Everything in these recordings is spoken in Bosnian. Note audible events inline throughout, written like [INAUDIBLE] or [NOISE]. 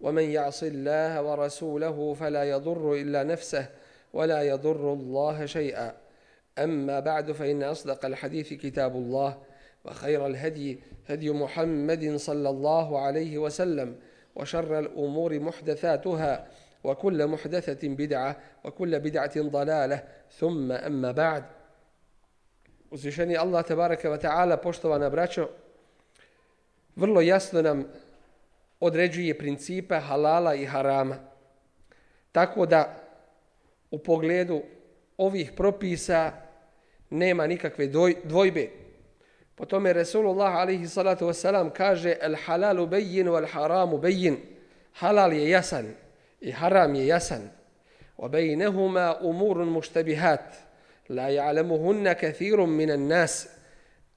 ومن يعص الله ورسوله فلا يضر الا نفسه ولا يضر الله شيئا اما بعد فان اصدق الحديث كتاب الله وخير الهدي هدي محمد صلى الله عليه وسلم وشر الامور محدثاتها وكل محدثه بدعه وكل بدعه ضلاله ثم اما بعد Uzvišeni الله تبارك وتعالى بوشتوانا براتشو vrlo jasno nam određuje principe halala i harama. Tako da u pogledu ovih propisa nema nikakve dvojbe. Po tome Resulullah alaihi salatu wasalam kaže el halalu bejin wal haramu bejin. Halal je jasan i haram je jasan. Wa bejnehuma umurun muštabihat. La ja'lemuhunna kathirum minan nas.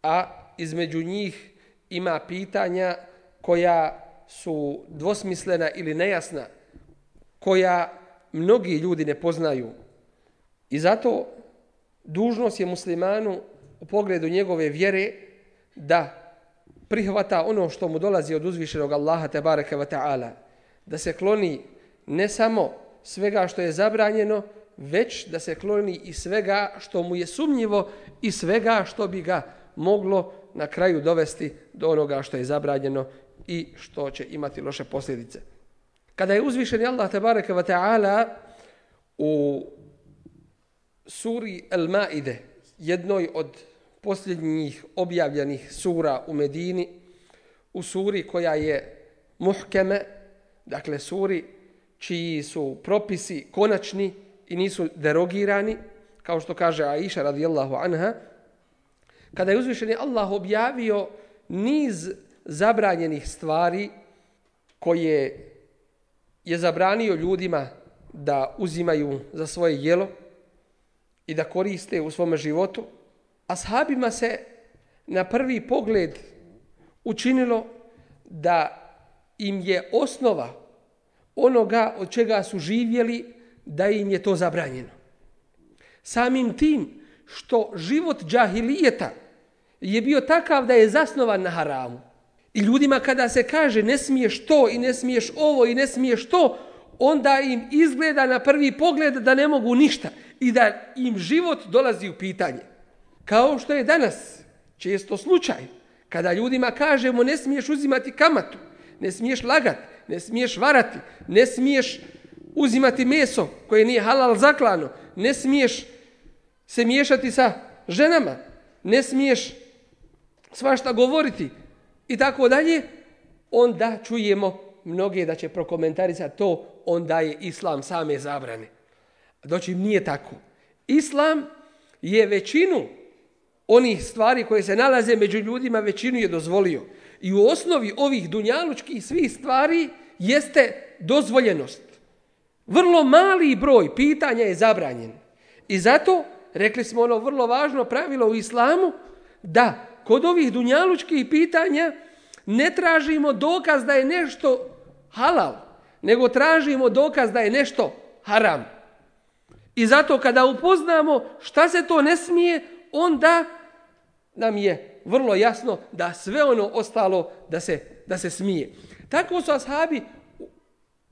A između njih ima pitanja koja su dvosmislena ili nejasna, koja mnogi ljudi ne poznaju. I zato dužnost je muslimanu u pogledu njegove vjere da prihvata ono što mu dolazi od uzvišenog Allaha tebareke wa ta'ala. Da se kloni ne samo svega što je zabranjeno, već da se kloni i svega što mu je sumnjivo i svega što bi ga moglo na kraju dovesti do onoga što je zabranjeno i što će imati loše posljedice. Kada je uzvišen Allah tabaraka wa ta'ala u suri Al-Ma'ide, jednoj od posljednjih objavljenih sura u Medini, u suri koja je muhkeme, dakle suri čiji su propisi konačni i nisu derogirani, kao što kaže Aisha radijallahu anha, kada je uzvišeni Allah objavio niz zabranjenih stvari koje je zabranio ljudima da uzimaju za svoje jelo i da koriste u svome životu, a sahabima se na prvi pogled učinilo da im je osnova onoga od čega su živjeli, da im je to zabranjeno. Samim tim što život džahilijeta je bio takav da je zasnovan na haramu, I ljudima kada se kaže ne smiješ to i ne smiješ ovo i ne smiješ to, onda im izgleda na prvi pogled da ne mogu ništa i da im život dolazi u pitanje. Kao što je danas često slučaj, kada ljudima kažemo ne smiješ uzimati kamatu, ne smiješ lagati, ne smiješ varati, ne smiješ uzimati meso koje nije halal zaklano, ne smiješ se miješati sa ženama, ne smiješ svašta govoriti, I tako dalje, onda čujemo mnoge da će prokomentarisati to, onda je islam same zabrane. Doći nije tako. Islam je većinu onih stvari koje se nalaze među ljudima, većinu je dozvolio. I u osnovi ovih dunjalučkih svih stvari jeste dozvoljenost. Vrlo mali broj pitanja je zabranjen. I zato rekli smo ono vrlo važno pravilo u islamu da kod ovih dunjalučkih pitanja ne tražimo dokaz da je nešto halal, nego tražimo dokaz da je nešto haram. I zato kada upoznamo šta se to ne smije, onda nam je vrlo jasno da sve ono ostalo da se, da se smije. Tako su ashabi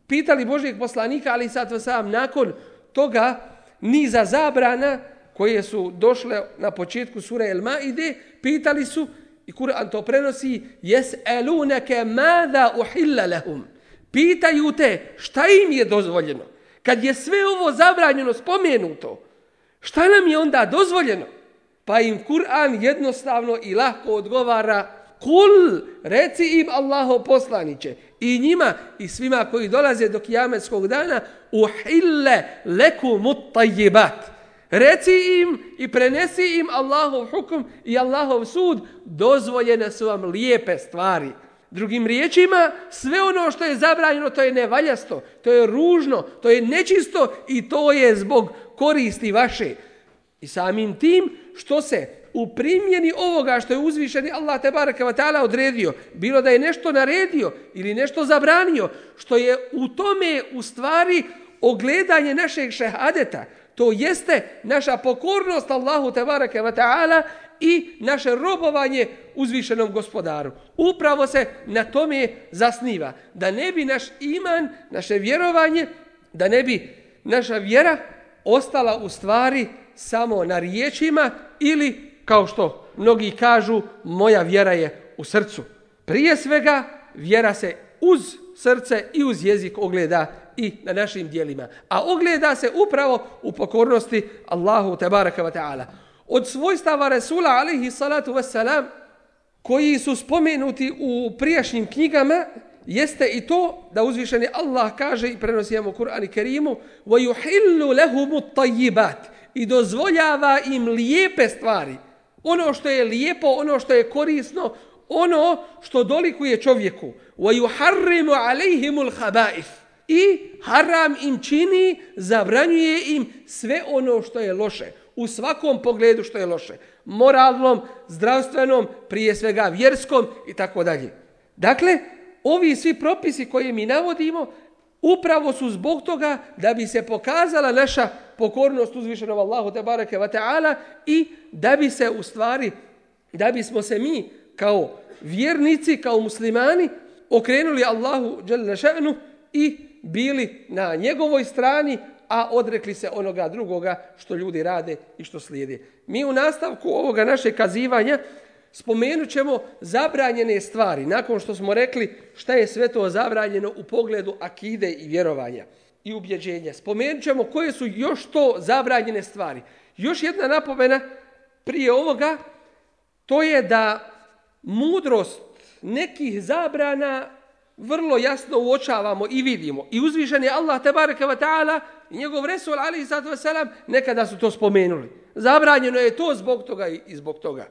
pitali Božijeg poslanika, ali sad sam nakon toga ni za zabrana, koje su došle na početku sure El Maide, pitali su, i Kur'an to prenosi, jes elunake mada uhilla lehum. Pitaju te šta im je dozvoljeno. Kad je sve ovo zabranjeno, spomenuto, šta nam je onda dozvoljeno? Pa im Kur'an jednostavno i lahko odgovara Kul, reci im Allaho poslaniće i njima i svima koji dolaze do kijametskog dana uhille leku mutajibat. Uhille Reci im i prenesi im Allahov hukum i Allahov sud, dozvoljene su vam lijepe stvari. Drugim riječima, sve ono što je zabranjeno, to je nevaljasto, to je ružno, to je nečisto i to je zbog koristi vaše. I samim tim što se u primjeni ovoga što je uzvišeni Allah te baraka odredio, bilo da je nešto naredio ili nešto zabranio, što je u tome u stvari ogledanje našeg šehadeta, to jeste naša pokornost Allahu tebareke ve taala i naše robovanje uzvišenom gospodaru. Upravo se na tome zasniva. Da ne bi naš iman, naše vjerovanje, da ne bi naša vjera ostala u stvari samo na riječima ili, kao što mnogi kažu, moja vjera je u srcu. Prije svega, vjera se uz srce i uz jezik ogleda i na našim dijelima. A ogleda se upravo u pokornosti Allahu tebaraka wa ta'ala. Od svojstava Resula alaihi salatu wassalam koji su spomenuti u prijašnjim knjigama jeste i to da uzvišeni Allah kaže i prenosijemo Kur'an i Kerimu وَيُحِلُّ لَهُمُ الطَّيِّبَاتِ i dozvoljava im lijepe stvari. Ono što je lijepo, ono što je korisno, ono što dolikuje čovjeku. وَيُحَرِّمُ عَلَيْهِمُ الْحَبَائِفِ i haram im čini, zabranjuje im sve ono što je loše. U svakom pogledu što je loše. Moralnom, zdravstvenom, prije svega vjerskom i tako dalje. Dakle, ovi svi propisi koje mi navodimo, upravo su zbog toga da bi se pokazala naša pokornost uzvišenom Allahu te bareke ve taala i da bi se u stvari da bismo se mi kao vjernici kao muslimani okrenuli Allahu dželle šanu i bili na njegovoj strani, a odrekli se onoga drugoga što ljudi rade i što slijedi. Mi u nastavku ovoga naše kazivanja spomenut ćemo zabranjene stvari, nakon što smo rekli šta je sve to zabranjeno u pogledu akide i vjerovanja i ubjeđenja. Spomenut ćemo koje su još to zabranjene stvari. Još jedna napomena prije ovoga, to je da mudrost nekih zabrana vrlo jasno uočavamo i vidimo. I uzvišen je Allah tabaraka wa ta'ala i njegov Resul alaihi sallatu wasalam nekada su to spomenuli. Zabranjeno je to zbog toga i zbog toga.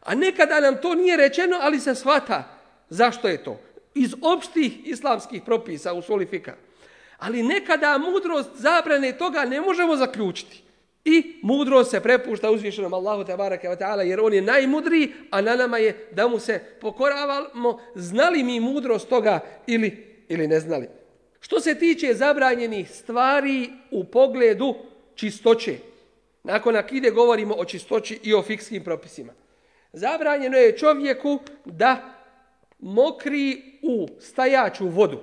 A nekada nam to nije rečeno, ali se shvata zašto je to. Iz opštih islamskih propisa u solifika. Ali nekada mudrost zabrane toga ne možemo zaključiti. I mudro se prepušta uzvišenom Allahu te barake wa ta'ala jer on je najmudriji, a na nama je da mu se pokoravamo, znali mi mudrost toga ili, ili ne znali. Što se tiče zabranjenih stvari u pogledu čistoće, nakon akide govorimo o čistoći i o fikskim propisima. Zabranjeno je čovjeku da mokri u stajaču vodu.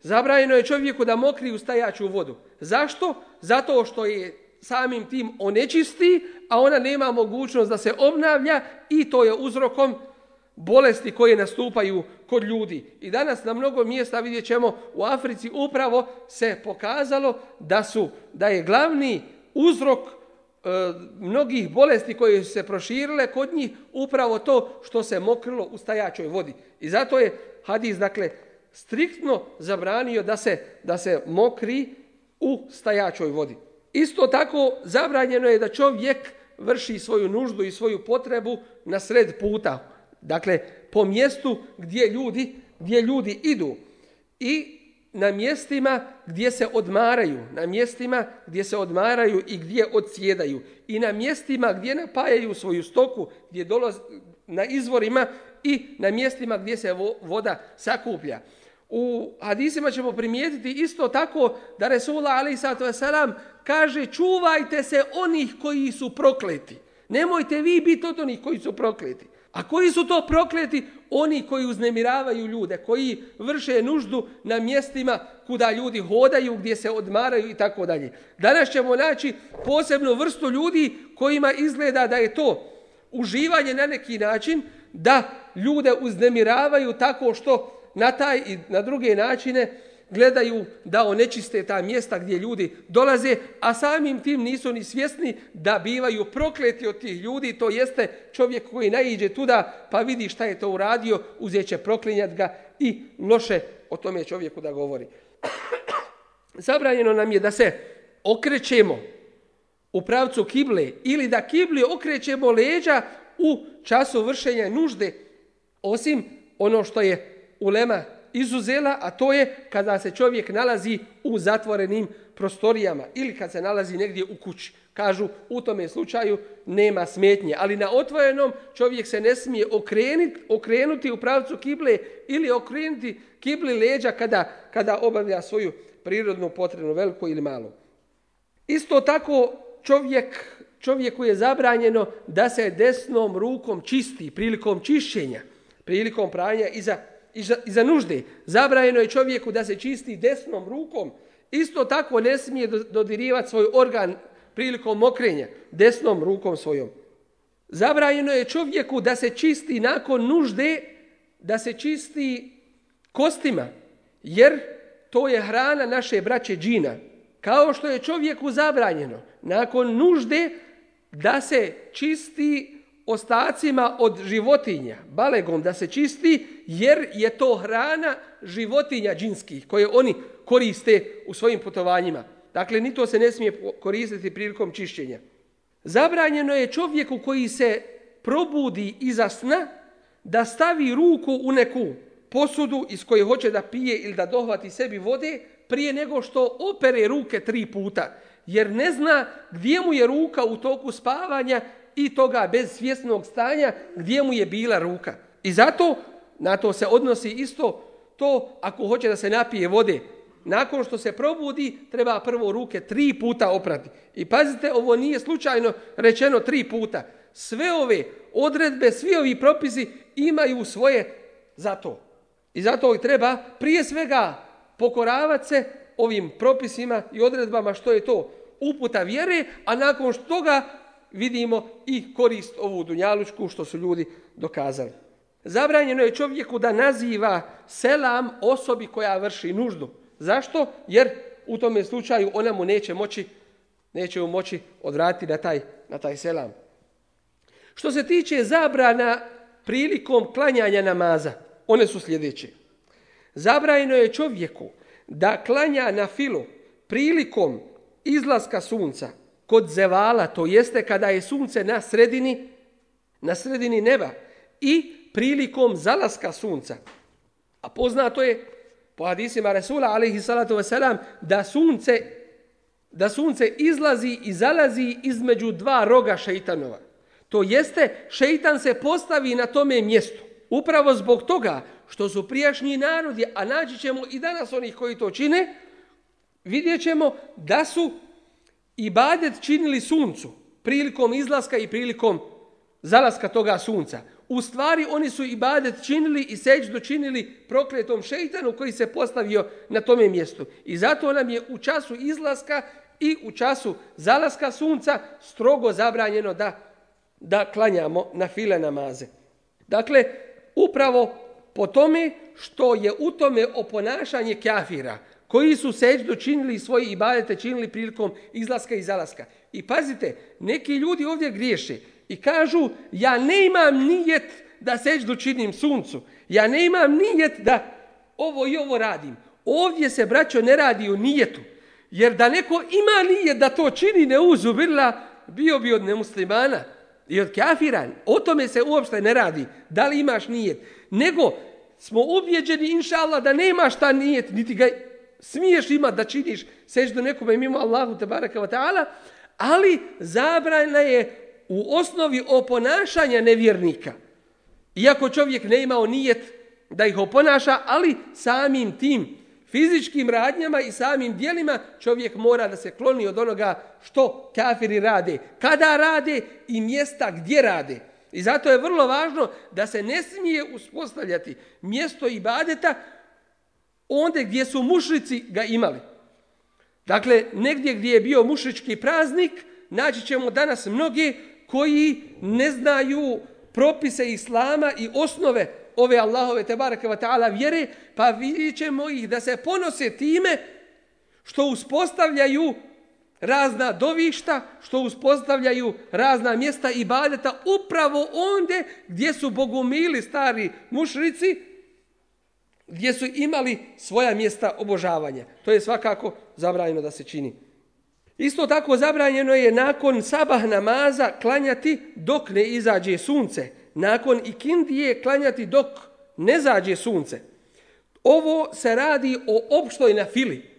Zabranjeno je čovjeku da mokri u stajaču vodu. Zašto? Zato što je samim tim onečisti, a ona nema mogućnost da se obnavlja i to je uzrokom bolesti koje nastupaju kod ljudi. I danas na mnogo mjesta vidjet ćemo u Africi upravo se pokazalo da su da je glavni uzrok e, mnogih bolesti koje su se proširile kod njih upravo to što se mokrilo u stajačoj vodi. I zato je Hadis dakle striktno zabranio da se, da se mokri u stajačoj vodi. Isto tako zabranjeno je da čovjek vrši svoju nuždu i svoju potrebu na sred puta. Dakle, po mjestu gdje ljudi, gdje ljudi idu i na mjestima gdje se odmaraju, na mjestima gdje se odmaraju i gdje odsjedaju i na mjestima gdje napajaju svoju stoku, gdje dolaz, na izvorima i na mjestima gdje se voda sakuplja. U hadisima ćemo primijetiti isto tako da Resula alaih sallatu wasalam kaže čuvajte se onih koji su prokleti. Nemojte vi biti od onih koji su prokleti. A koji su to prokleti? Oni koji uznemiravaju ljude, koji vrše nuždu na mjestima kuda ljudi hodaju, gdje se odmaraju i tako dalje. Danas ćemo naći posebnu vrstu ljudi kojima izgleda da je to uživanje na neki način da ljude uznemiravaju tako što na taj i na druge načine gledaju da onečiste ta mjesta gdje ljudi dolaze, a samim tim nisu ni svjesni da bivaju prokleti od tih ljudi, to jeste čovjek koji naiđe tuda pa vidi šta je to uradio, uzeće proklinjat ga i loše o tome čovjeku da govori. [COUGHS] Zabranjeno nam je da se okrećemo u pravcu kible ili da kibli okrećemo leđa u času vršenja nužde, osim ono što je ulema izuzela, a to je kada se čovjek nalazi u zatvorenim prostorijama ili kad se nalazi negdje u kući. Kažu, u tome slučaju nema smetnje. Ali na otvorenom čovjek se ne smije okrenuti, okrenuti u pravcu kible ili okrenuti kibli leđa kada, kada obavlja svoju prirodnu potrebnu, veliku ili malu. Isto tako čovjek, čovjeku je zabranjeno da se desnom rukom čisti prilikom čišćenja, prilikom pranja iza i za, i za nužde. Zabrajeno je čovjeku da se čisti desnom rukom. Isto tako ne smije dodirivati svoj organ prilikom mokrenja desnom rukom svojom. Zabrajeno je čovjeku da se čisti nakon nužde, da se čisti kostima, jer to je hrana naše braće džina. Kao što je čovjeku zabranjeno nakon nužde da se čisti ostacima od životinja, balegom da se čisti, jer je to hrana životinja džinskih koje oni koriste u svojim putovanjima. Dakle, ni to se ne smije koristiti prilikom čišćenja. Zabranjeno je čovjeku koji se probudi iza sna da stavi ruku u neku posudu iz koje hoće da pije ili da dohvati sebi vode prije nego što opere ruke tri puta, jer ne zna gdje mu je ruka u toku spavanja i toga bez svjesnog stanja gdje mu je bila ruka. I zato na to se odnosi isto to ako hoće da se napije vode. Nakon što se probudi, treba prvo ruke tri puta oprati. I pazite, ovo nije slučajno rečeno tri puta. Sve ove odredbe, svi ovi propisi imaju svoje za to. I zato ih treba prije svega pokoravati se ovim propisima i odredbama što je to uputa vjere, a nakon što toga vidimo i korist ovu dunjalučku što su ljudi dokazali. Zabranjeno je čovjeku da naziva selam osobi koja vrši nuždu. Zašto? Jer u tome slučaju ona mu neće moći neće mu moći odvratiti na taj, na taj selam. Što se tiče zabrana prilikom klanjanja namaza, one su sljedeće. Zabrajeno je čovjeku da klanja na filu prilikom izlaska sunca kod zevala, to jeste kada je sunce na sredini, na sredini neba i prilikom zalaska sunca. A poznato je po hadisima Resula, alaihi salatu wasalam, da sunce, da sunce izlazi i zalazi između dva roga šeitanova. To jeste, šeitan se postavi na tome mjestu. Upravo zbog toga što su prijašnji narodi, a naći ćemo i danas onih koji to čine, vidjet ćemo da su ibadet činili suncu prilikom izlaska i prilikom zalaska toga sunca. U stvari oni su ibadet činili i seđdu činili prokletom šeitanu koji se postavio na tome mjestu. I zato nam je u času izlaska i u času zalaska sunca strogo zabranjeno da, da klanjamo na file namaze. Dakle, upravo po tome što je u tome oponašanje kjafira, koji su seđdu činili svoje ibadete, činili prilikom izlaska i zalaska. I pazite, neki ljudi ovdje griješe i kažu, ja ne imam nijet da seđdu činim suncu. Ja ne imam nijet da ovo i ovo radim. Ovdje se, braćo, ne radi o nijetu. Jer da neko ima nijet da to čini neuzubirla, bio bi od nemuslimana i od kafira. O tome se uopšte ne radi. Da li imaš nijet? Nego, smo ubjeđeni, inša Allah, da nemaš ta nijet, niti ga smiješ ima da činiš seć do nekome mimo Allahu te baraka wa ta'ala, ali zabrana je u osnovi oponašanja nevjernika. Iako čovjek ne imao nijet da ih oponaša, ali samim tim fizičkim radnjama i samim dijelima čovjek mora da se kloni od onoga što kafiri rade, kada rade i mjesta gdje rade. I zato je vrlo važno da se ne smije uspostavljati mjesto ibadeta onda gdje su mušrici ga imali. Dakle, negdje gdje je bio mušrički praznik, naći ćemo danas mnogi koji ne znaju propise Islama i osnove ove Allahove tebareke wa ta'ala vjere, pa vidjet ćemo ih da se ponose time što uspostavljaju razna dovišta, što uspostavljaju razna mjesta i badeta upravo onde gdje su bogumili stari mušrici, gdje su imali svoja mjesta obožavanja. To je svakako zabranjeno da se čini. Isto tako zabranjeno je nakon sabah namaza klanjati dok ne izađe sunce. Nakon ikindije klanjati dok ne zađe sunce. Ovo se radi o opštoj na fili.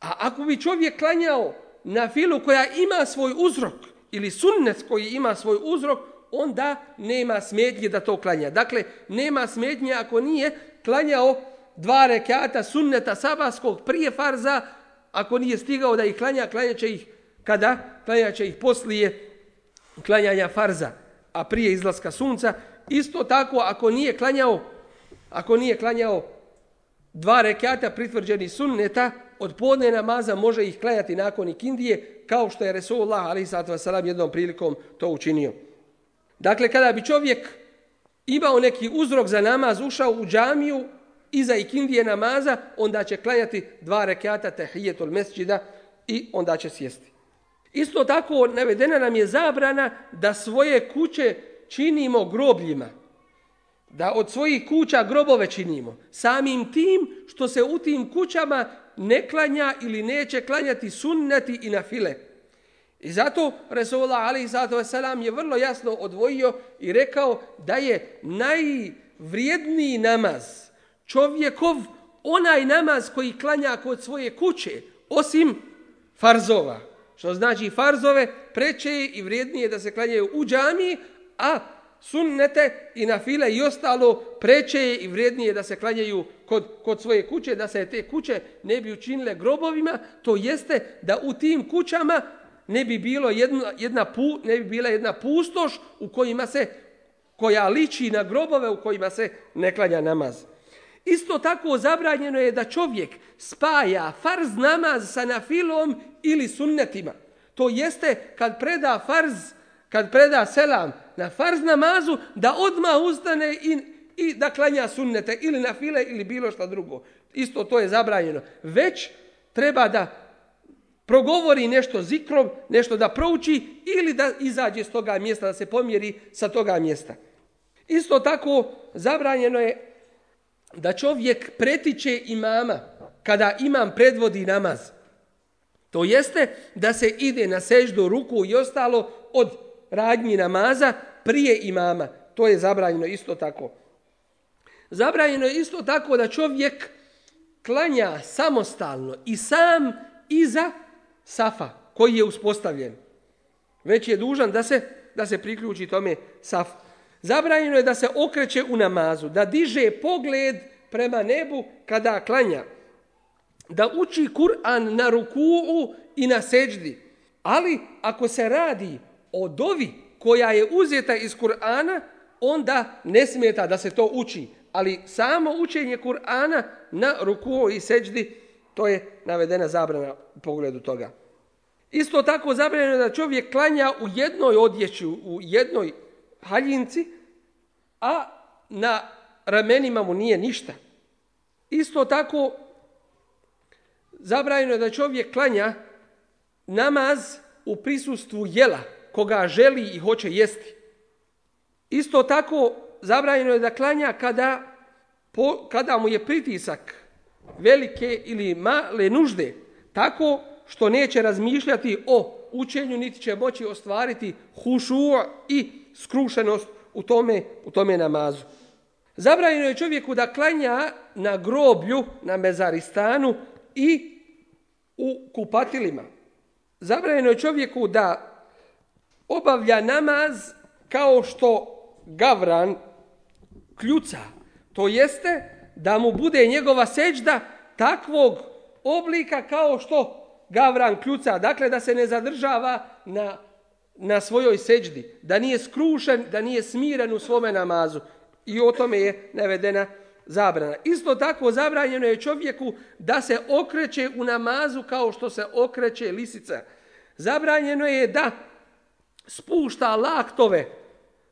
A ako bi čovjek klanjao na filu koja ima svoj uzrok ili sunnet koji ima svoj uzrok, onda nema smetnje da to klanja. Dakle, nema smetnje ako nije klanjao dva rekata sunneta sabahskog prije farza, ako nije stigao da ih klanja, klanja će ih kada? Klanja će ih poslije klanjanja farza, a prije izlaska sunca. Isto tako, ako nije klanjao, ako nije klanjao dva rekata pritvrđeni sunneta, od podne namaza može ih klanjati nakon ikindije, kao što je Resulullah, ali sad vas salam, jednom prilikom to učinio. Dakle, kada bi čovjek imao neki uzrok za namaz, ušao u džamiju, iza ikindije namaza, onda će klanjati dva rekata tehijetul mesđida i onda će sjesti. Isto tako, navedena nam je zabrana da svoje kuće činimo grobljima. Da od svojih kuća grobove činimo. Samim tim što se u tim kućama ne klanja ili neće klanjati sunneti i na file. I zato Resula Ali Isatu Veselam je vrlo jasno odvojio i rekao da je najvrijedniji namaz čovjekov onaj namaz koji klanja kod svoje kuće, osim farzova. Što znači farzove preće i vrijednije da se klanjaju u džamiji, a sunnete i na file i ostalo preće i vrijednije da se klanjaju kod, kod svoje kuće, da se te kuće ne bi učinile grobovima, to jeste da u tim kućama ne bi bilo jedna, jedna pu, ne bi bila jedna pustoš u kojima se koja liči na grobove u kojima se ne klanja namaz. Isto tako zabranjeno je da čovjek spaja farz namaz sa nafilom ili sunnetima. To jeste kad preda farz, kad preda selam na farz namazu, da odma ustane i, i da klanja sunnete ili nafile ili bilo što drugo. Isto to je zabranjeno. Već treba da progovori nešto zikrom, nešto da prouči ili da izađe s toga mjesta, da se pomjeri sa toga mjesta. Isto tako zabranjeno je da čovjek pretiče imama kada imam predvodi namaz. To jeste da se ide na seždu ruku i ostalo od radnji namaza prije imama. To je zabranjeno isto tako. Zabranjeno je isto tako da čovjek klanja samostalno i sam iza safa koji je uspostavljen, već je dužan da se, da se priključi tome saf. Zabranjeno je da se okreće u namazu, da diže pogled prema nebu kada klanja, da uči Kur'an na ruku'u i na seđdi. Ali ako se radi o dovi koja je uzeta iz Kur'ana, onda ne smeta da se to uči. Ali samo učenje Kur'ana na ruku'u i seđdi To je navedena zabrana u pogledu toga. Isto tako zabranjeno da čovjek klanja u jednoj odjeći, u jednoj haljinci, a na ramenima mu nije ništa. Isto tako zabranjeno da čovjek klanja namaz u prisustvu jela koga želi i hoće jesti. Isto tako zabranjeno je da klanja kada, po, kada mu je pritisak velike ili male nužde, tako što neće razmišljati o učenju, niti će moći ostvariti hušu i skrušenost u tome, u tome namazu. Zabranjeno je čovjeku da klanja na groblju, na mezaristanu i u kupatilima. Zabranjeno je čovjeku da obavlja namaz kao što gavran kljuca. To jeste da mu bude njegova seđda takvog oblika kao što gavran kljuca, dakle da se ne zadržava na, na svojoj seđdi, da nije skrušen, da nije smiren u svome namazu. I o tome je navedena zabrana. Isto tako zabranjeno je čovjeku da se okreće u namazu kao što se okreće lisica. Zabranjeno je da spušta laktove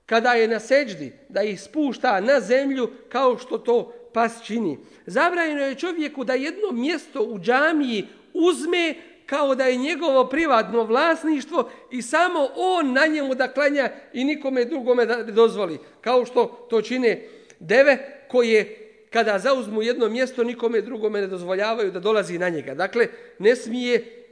kada je na seđdi, da ih spušta na zemlju kao što to pas čini. Zabranjeno je čovjeku da jedno mjesto u džamiji uzme kao da je njegovo privatno vlasništvo i samo on na njemu da klanja i nikome drugome da dozvoli. Kao što to čine deve koje kada zauzmu jedno mjesto nikome drugome ne dozvoljavaju da dolazi na njega. Dakle, ne smije,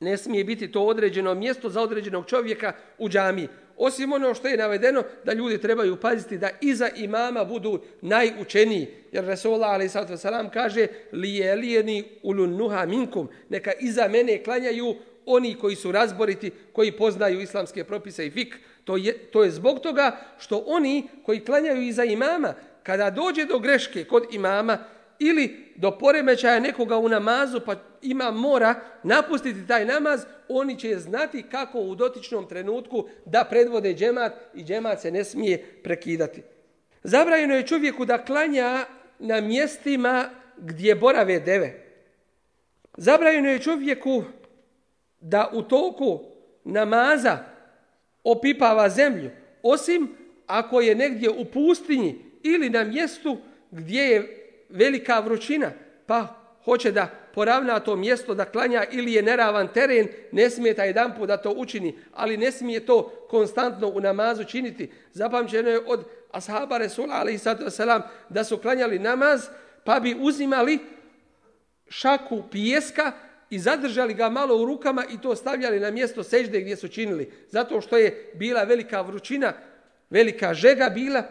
ne smije biti to određeno mjesto za određenog čovjeka u džamiji. Osim ono što je navedeno da ljudi trebaju paziti da iza imama budu najučeniji. Jer Resola ali sallatu wasalam kaže lijelijeni ulun nuha minkum. Neka iza mene klanjaju oni koji su razboriti, koji poznaju islamske propise i fik. To je, to je zbog toga što oni koji klanjaju iza imama, kada dođe do greške kod imama, ili do poremećaja nekoga u namazu pa ima mora napustiti taj namaz, oni će znati kako u dotičnom trenutku da predvode džemat i džemat se ne smije prekidati. Zabrajeno je čovjeku da klanja na mjestima gdje borave deve. Zabrajeno je čovjeku da u toku namaza opipava zemlju, osim ako je negdje u pustinji ili na mjestu gdje je velika vrućina, pa hoće da poravna to mjesto da klanja ili je neravan teren, ne smije taj jedan put da to učini, ali ne smije to konstantno u namazu činiti. Zapamćeno je od ashaba Resula, ali i selam, da su klanjali namaz, pa bi uzimali šaku pijeska i zadržali ga malo u rukama i to stavljali na mjesto sežde gdje su činili. Zato što je bila velika vrućina, velika žega bila,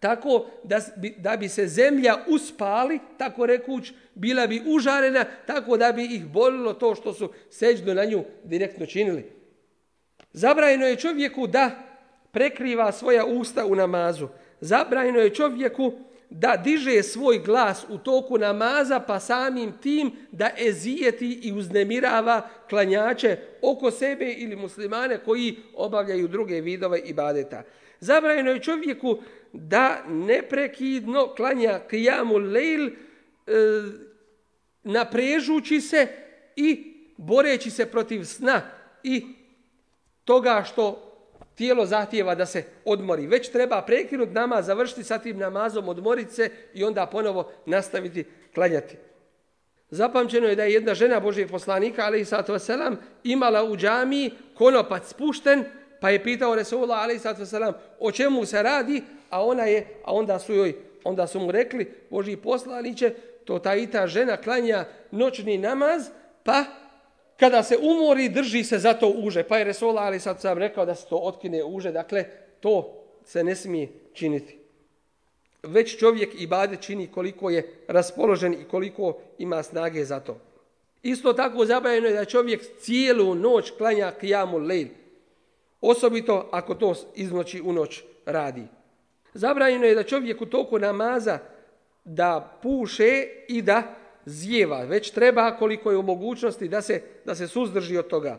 tako da, da bi se zemlja uspali, tako rekuć, bila bi užarena, tako da bi ih bolilo to što su seđdu na nju direktno činili. Zabrajeno je čovjeku da prekriva svoja usta u namazu. Zabrajeno je čovjeku da diže svoj glas u toku namaza, pa samim tim da ezijeti i uznemirava klanjače oko sebe ili muslimane koji obavljaju druge vidove ibadeta. Zabrajeno je čovjeku da neprekidno klanja kijamu lejl e, naprežući se i boreći se protiv sna i toga što tijelo zahtijeva da se odmori. Već treba prekinuti nama, završiti sa tim namazom, odmoriti se i onda ponovo nastaviti klanjati. Zapamćeno je da je jedna žena Božije poslanika, ali i sato selam, imala u džamiji konopac spušten pa je pitao Resulullah alejsat vesselam o čemu se radi a ona je a onda su joj onda su mu rekli Boži poslaniče to ta i ta žena klanja noćni namaz pa kada se umori drži se za to uže pa je Resulullah alejsat sam rekao da se to otkine uže dakle to se ne smije činiti već čovjek i bade čini koliko je raspoložen i koliko ima snage za to. Isto tako zabavljeno je da čovjek cijelu noć klanja kijamu lejl. Osobito ako to iznoći u noć radi. Zabranjeno je da čovjek u toku namaza da puše i da zjeva. Već treba koliko je u mogućnosti da se, da se suzdrži od toga.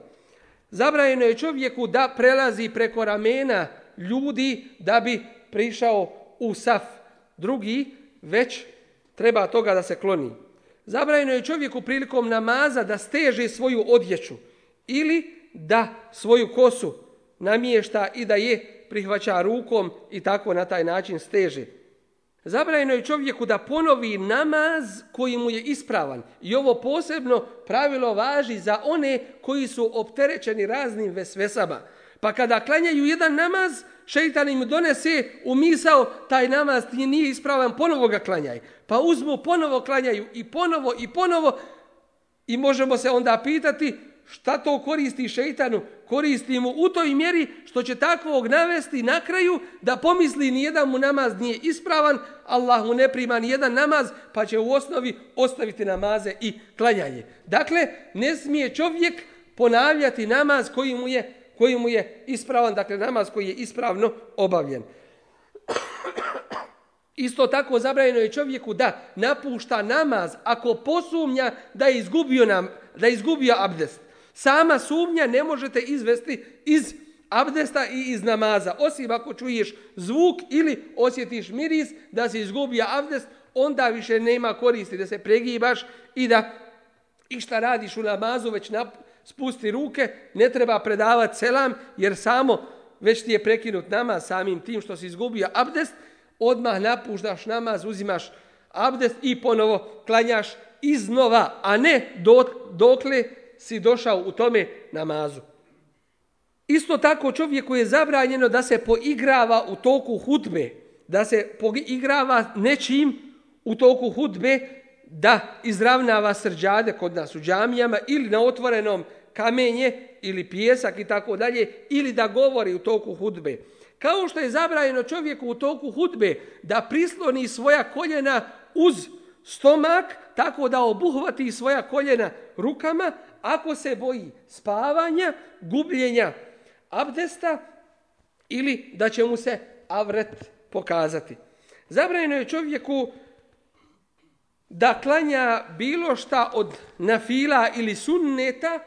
Zabranjeno je čovjeku da prelazi preko ramena ljudi da bi prišao u saf. Drugi već treba toga da se kloni. Zabranjeno je čovjeku prilikom namaza da steže svoju odjeću ili da svoju kosu namješta i da je prihvaća rukom i tako na taj način steže. Zabrajeno je čovjeku da ponovi namaz koji mu je ispravan. I ovo posebno pravilo važi za one koji su opterećeni raznim vesvesama. Pa kada klanjaju jedan namaz, šeitan im donese u misao taj namaz ti nije ispravan, ponovo ga klanjaj. Pa uzmu, ponovo klanjaju i ponovo i ponovo i možemo se onda pitati Šta to koristi šeitanu? Koristi mu u toj mjeri što će takvog navesti na kraju da pomisli nijedan mu namaz nije ispravan, Allah mu ne prima nijedan namaz, pa će u osnovi ostaviti namaze i klanjanje. Dakle, ne smije čovjek ponavljati namaz koji mu je, koji mu je ispravan, dakle namaz koji je ispravno obavljen. Isto tako zabranjeno je čovjeku da napušta namaz ako posumnja da je izgubio, nam, da je izgubio abdest. Sama sumnja ne možete izvesti iz abdesta i iz namaza. Osim ako čuješ zvuk ili osjetiš miris da se izgubija abdest, onda više nema koristi da se pregibaš i da i šta radiš u namazu, već na, spusti ruke, ne treba predavati selam, jer samo već ti je prekinut namaz samim tim što si izgubio abdest, odmah napuštaš namaz, uzimaš abdest i ponovo klanjaš iznova, a ne do, dokle dokle si došao u tome namazu. Isto tako čovjeku je zabranjeno da se poigrava u toku hudbe, da se poigrava nečim u toku hudbe, da izravnava srđade kod nas u džamijama ili na otvorenom kamenje ili pijesak i tako dalje, ili da govori u toku hudbe. Kao što je zabrajeno čovjeku u toku hudbe da prisloni svoja koljena uz stomak, tako da obuhvati svoja koljena rukama, ako se boji spavanja, gubljenja abdesta ili da će mu se avret pokazati. Zabranjeno je čovjeku da klanja bilo šta od nafila ili sunneta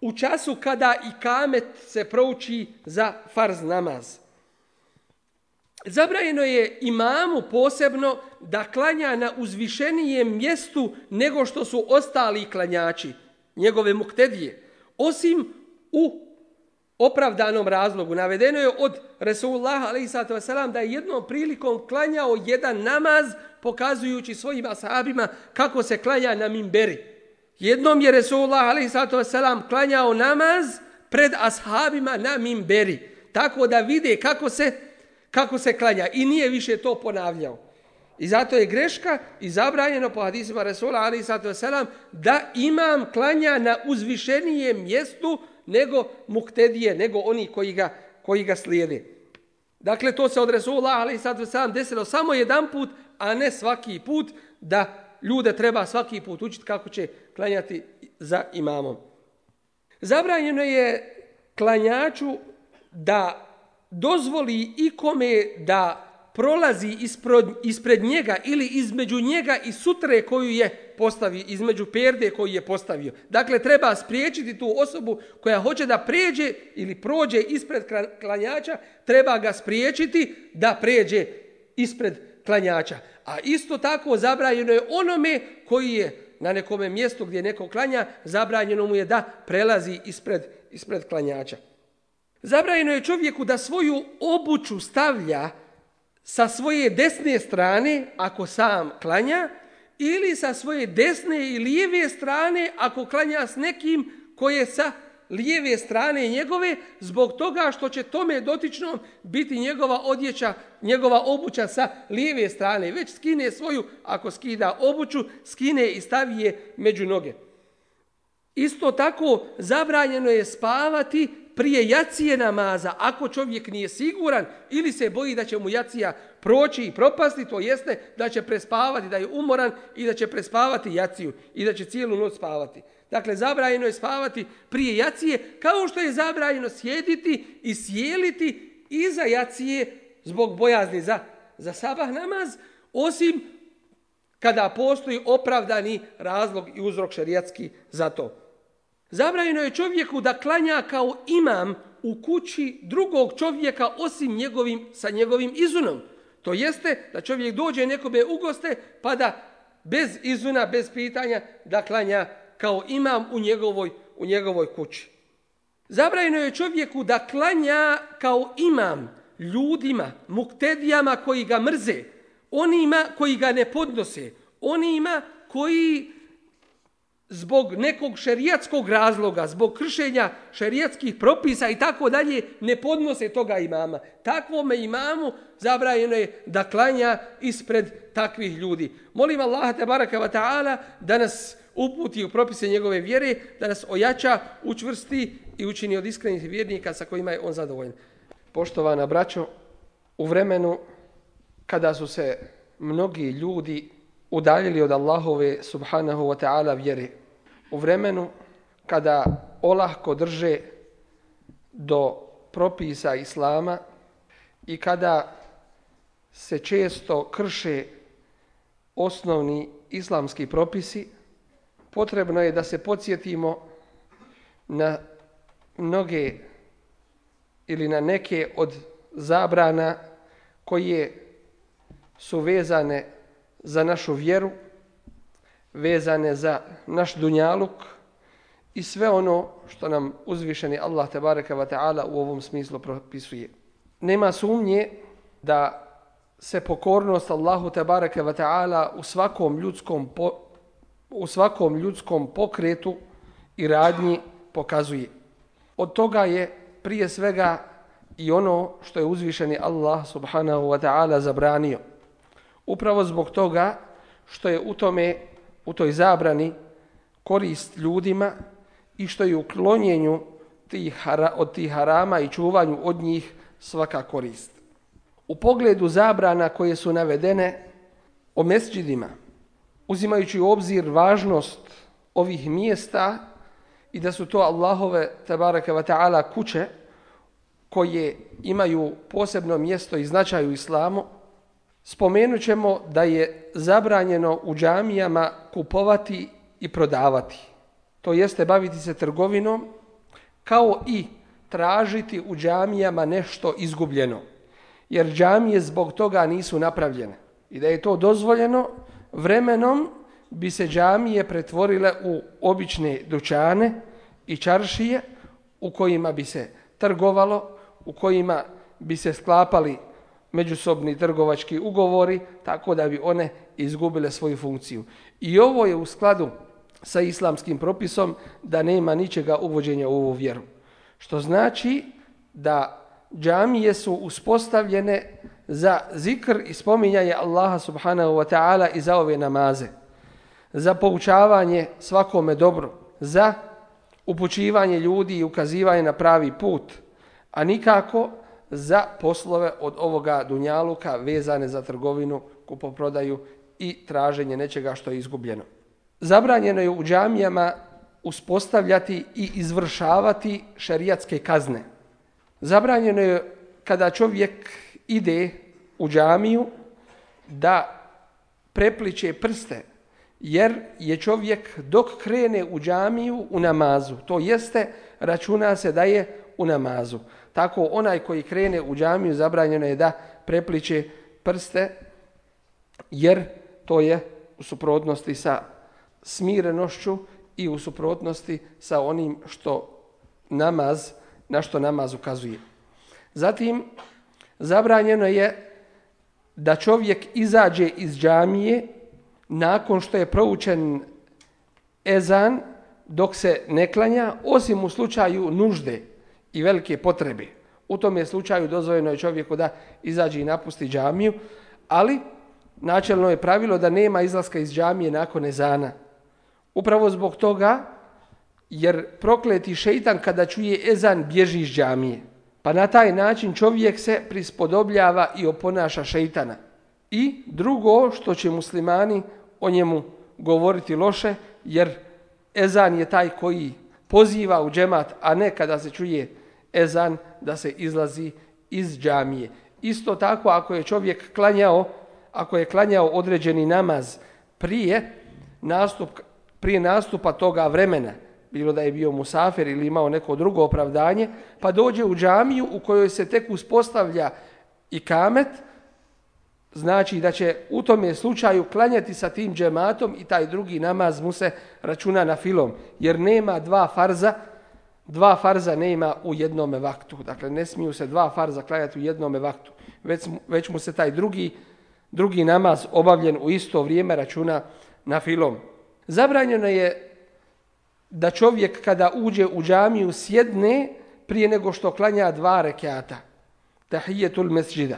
u času kada i kamet se prouči za farz namaz. Zabrajeno je imamu posebno da klanja na uzvišenijem mjestu nego što su ostali klanjači – njegove muktedije, osim u opravdanom razlogu. Navedeno je od Resulullaha a.s. da je jednom prilikom klanjao jedan namaz pokazujući svojim asabima kako se klanja na mimberi. Jednom je Resulullah a.s. klanjao namaz pred ashabima na mimberi, tako da vide kako se, kako se klanja i nije više to ponavljao. I zato je greška i zabranjeno po hadisima Resula Ali Sato Selam da imam klanja na uzvišenijem mjestu nego muktedije, nego oni koji ga, koji ga slijede. Dakle, to se od Resula Ali Sato Selam desilo samo jedan put, a ne svaki put da ljude treba svaki put učiti kako će klanjati za imamom. Zabranjeno je klanjaču da dozvoli ikome da prolazi ispred, ispred njega ili između njega i sutre koju je postavio, između perde koju je postavio. Dakle, treba spriječiti tu osobu koja hoće da prijeđe ili prođe ispred klanjača, treba ga spriječiti da prijeđe ispred klanjača. A isto tako zabranjeno je onome koji je na nekome mjestu gdje neko klanja, zabranjeno mu je da prelazi ispred, ispred klanjača. Zabranjeno je čovjeku da svoju obuću stavlja na sa svoje desne strane ako sam klanja ili sa svoje desne i lijeve strane ako klanja s nekim koje sa lijeve strane njegove zbog toga što će tome dotičnom biti njegova odjeća, njegova obuća sa lijeve strane. Već skine svoju, ako skida obuću, skine i stavi je među noge. Isto tako zabranjeno je spavati prije jacije namaza, ako čovjek nije siguran ili se boji da će mu jacija proći i propasti, to jeste da će prespavati, da je umoran i da će prespavati jaciju i da će cijelu noć spavati. Dakle, zabrajeno je spavati prije jacije, kao što je zabrajeno sjediti i sjeliti iza jacije zbog bojazni za, za sabah namaz, osim kada postoji opravdani razlog i uzrok šerijatski za to. Zabranjeno je čovjeku da klanja kao imam u kući drugog čovjeka osim njegovim, sa njegovim izunom. To jeste da čovjek dođe nekome u goste pa da bez izuna, bez pitanja da klanja kao imam u njegovoj, u njegovoj kući. Zabranjeno je čovjeku da klanja kao imam ljudima, muktedijama koji ga mrze, onima koji ga ne podnose, onima koji zbog nekog šerijatskog razloga, zbog kršenja šerijatskih propisa i tako dalje, ne podnose toga imama. Takvome imamu zabrajeno je da klanja ispred takvih ljudi. Molim Allaha te baraka wa ta'ala da nas uputi u propise njegove vjere, da nas ojača, učvrsti i učini od iskrenih vjernika sa kojima je on zadovoljen. Poštovana braćo, u vremenu kada su se mnogi ljudi udaljili od Allahove subhanahu wa ta'ala vjere, u vremenu kada olahko drže do propisa islama i kada se često krše osnovni islamski propisi, potrebno je da se podsjetimo na mnoge ili na neke od zabrana koje su vezane za našu vjeru vezane za naš dunjaluk i sve ono što nam uzvišeni Allah tebareke ve taala u ovom smislu propisuje. Nema sumnje da se pokornost Allahu tebareke ve taala u svakom ljudskom po, u svakom ljudskom pokretu i radnji pokazuje. Od toga je prije svega i ono što je uzvišeni Allah subhanahu wa ta'ala zabranio. Upravo zbog toga što je u tome u toj zabrani korist ljudima i što je u klonjenju tih hara, od tih harama i čuvanju od njih svaka korist. U pogledu zabrana koje su navedene o mesđidima, uzimajući u obzir važnost ovih mjesta i da su to Allahove tabaraka wa ta'ala kuće koje imaju posebno mjesto i značaj u islamu, Spomenut ćemo da je zabranjeno u džamijama kupovati i prodavati. To jeste baviti se trgovinom kao i tražiti u džamijama nešto izgubljeno. Jer džamije zbog toga nisu napravljene. I da je to dozvoljeno, vremenom bi se džamije pretvorile u obične dućane i čaršije u kojima bi se trgovalo, u kojima bi se sklapali džamije, međusobni trgovački ugovori, tako da bi one izgubile svoju funkciju. I ovo je u skladu sa islamskim propisom da nema ničega uvođenja u ovu vjeru. Što znači da džamije su uspostavljene za zikr i spominjanje Allaha subhanahu wa ta'ala i za ove namaze. Za poučavanje svakome dobro, za upućivanje ljudi i ukazivanje na pravi put, a nikako za poslove od ovoga dunjaluka vezane za trgovinu, kupoprodaju i traženje nečega što je izgubljeno. Zabranjeno je u džamijama uspostavljati i izvršavati šerijatske kazne. Zabranjeno je kada čovjek ide u džamiju da prepliče prste, jer je čovjek dok krene u džamiju u namazu, to jeste računa se da je u namazu. Tako onaj koji krene u džamiju zabranjeno je da prepliče prste jer to je u suprotnosti sa smirenošću i u suprotnosti sa onim što namaz, na što namaz ukazuje. Zatim, zabranjeno je da čovjek izađe iz džamije nakon što je proučen ezan dok se ne klanja, osim u slučaju nužde i velike potrebe. U tom je slučaju dozvojeno je čovjeku da izađe i napusti džamiju, ali načelno je pravilo da nema izlaska iz džamije nakon ezana. Upravo zbog toga, jer prokleti šeitan kada čuje ezan bježi iz džamije. Pa na taj način čovjek se prispodobljava i oponaša šeitana. I drugo što će muslimani o njemu govoriti loše, jer ezan je taj koji poziva u džemat, a ne kada se čuje džamije ezan da se izlazi iz džamije. Isto tako ako je čovjek klanjao, ako je klanjao određeni namaz prije nastup, prije nastupa toga vremena, bilo da je bio musafir ili imao neko drugo opravdanje, pa dođe u džamiju u kojoj se tek uspostavlja i kamet, znači da će u tom je slučaju klanjati sa tim džematom i taj drugi namaz mu se računa na filom, jer nema dva farza, dva farza ne ima u jednome vaktu. Dakle, ne smiju se dva farza klanjati u jednome vaktu. Već, već mu se taj drugi, drugi namaz obavljen u isto vrijeme računa na filom. Zabranjeno je da čovjek kada uđe u džamiju sjedne prije nego što klanja dva rekiata. Tahijetul mesđida.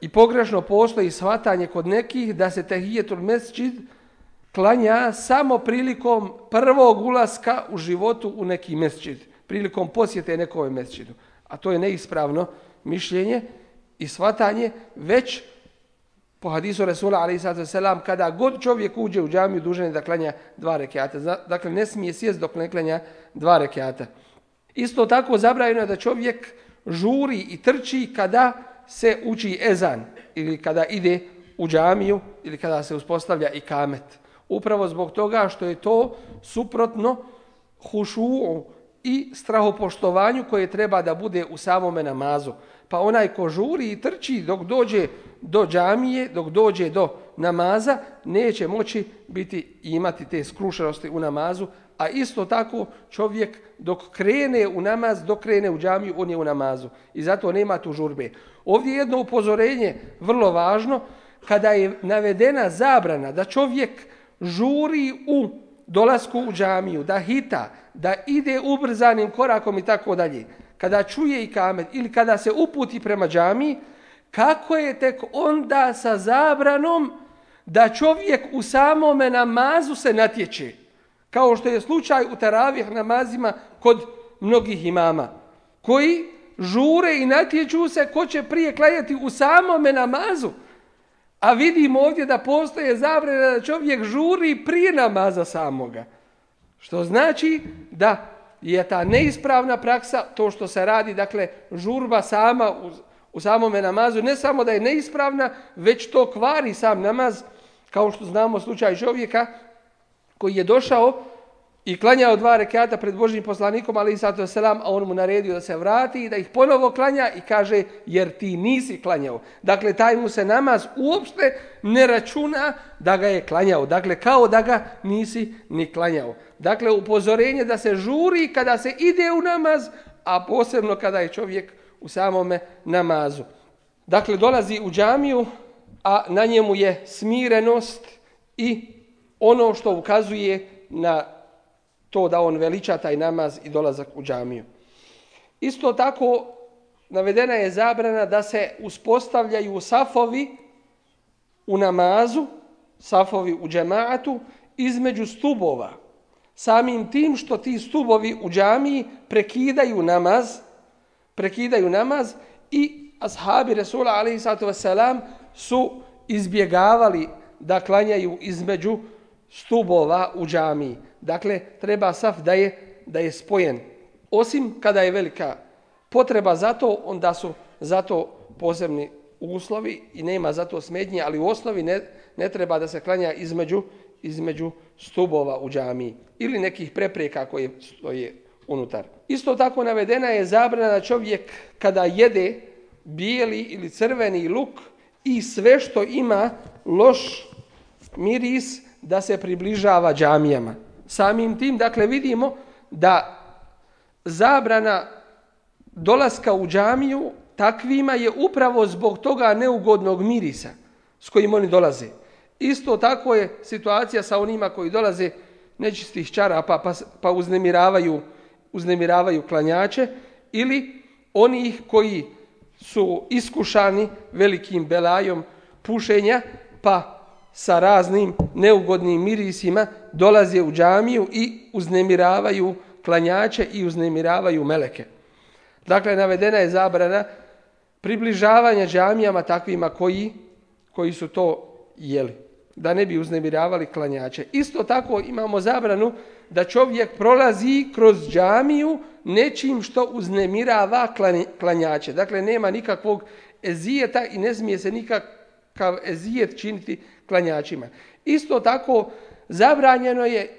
I pogrešno postoji shvatanje kod nekih da se tahijetul mesđida klanja samo prilikom prvog ulaska u životu u neki mesčid, prilikom posjete nekom mesčidu. A to je neispravno mišljenje i svatanje već po hadisu Resula a.s. kada god čovjek uđe u džamiju dužan je da klanja dva rekiata. Dakle, ne smije sjest dok ne klanja dva rekiata. Isto tako zabrajeno je da čovjek žuri i trči kada se uči ezan ili kada ide u džamiju ili kada se uspostavlja i kamet upravo zbog toga što je to suprotno hušuu i strahopoštovanju koje treba da bude u samome namazu. Pa onaj ko žuri i trči dok dođe do džamije, dok dođe do namaza, neće moći biti imati te skrušenosti u namazu, a isto tako čovjek dok krene u namaz, dok krene u džamiju, on je u namazu. I zato nema tu žurbe. Ovdje jedno upozorenje, vrlo važno, kada je navedena zabrana da čovjek žuri u dolasku u džamiju, da hita, da ide ubrzanim korakom i tako dalje, kada čuje i kamet ili kada se uputi prema džami, kako je tek onda sa zabranom da čovjek u samome namazu se natječe, kao što je slučaj u teravih namazima kod mnogih imama, koji žure i natječu se ko će prije klanjati u samome namazu, A vidim ovdje da postoje zabrana da čovjek žuri prije namaza samoga. Što znači da je ta neispravna praksa, to što se radi, dakle, žurba sama u, u samome namazu, ne samo da je neispravna, već to kvari sam namaz, kao što znamo slučaj čovjeka koji je došao, i klanjao dva rekata pred Božim poslanikom, ali i sato selam, a on mu naredio da se vrati i da ih ponovo klanja i kaže, jer ti nisi klanjao. Dakle, taj mu se namaz uopšte ne računa da ga je klanjao. Dakle, kao da ga nisi ni klanjao. Dakle, upozorenje da se žuri kada se ide u namaz, a posebno kada je čovjek u samome namazu. Dakle, dolazi u džamiju, a na njemu je smirenost i ono što ukazuje na to da on veliča taj namaz i dolazak u džamiju. Isto tako navedena je zabrana da se uspostavljaju safovi u namazu, safovi u džamaatu, između stubova. Samim tim što ti stubovi u džamiji prekidaju namaz, prekidaju namaz i ashabi Resula alaihi sallatu wasalam su izbjegavali da klanjaju između stubova u džamiji. Dakle, treba saf da je, da je spojen. Osim kada je velika potreba za to, onda su za to posebni uslovi i nema za to smetnje, ali u osnovi ne, ne treba da se klanja između, između stubova u džamiji ili nekih prepreka koje stoje unutar. Isto tako navedena je zabrana da čovjek kada jede bijeli ili crveni luk i sve što ima loš miris da se približava džamijama. Samim tim, dakle, vidimo da zabrana dolaska u džamiju takvima je upravo zbog toga neugodnog mirisa s kojim oni dolaze. Isto tako je situacija sa onima koji dolaze nečistih čara pa, pa, pa uznemiravaju, uznemiravaju klanjače ili onih koji su iskušani velikim belajom pušenja pa sa raznim neugodnim mirisima dolaze u džamiju i uznemiravaju klanjače i uznemiravaju meleke. Dakle, navedena je zabrana približavanja džamijama takvima koji, koji su to jeli, da ne bi uznemiravali klanjače. Isto tako imamo zabranu da čovjek prolazi kroz džamiju nečim što uznemirava klanjače. Dakle, nema nikakvog ezijeta i ne smije se nikakav ezijet činiti klanjačima. Isto tako zabranjeno je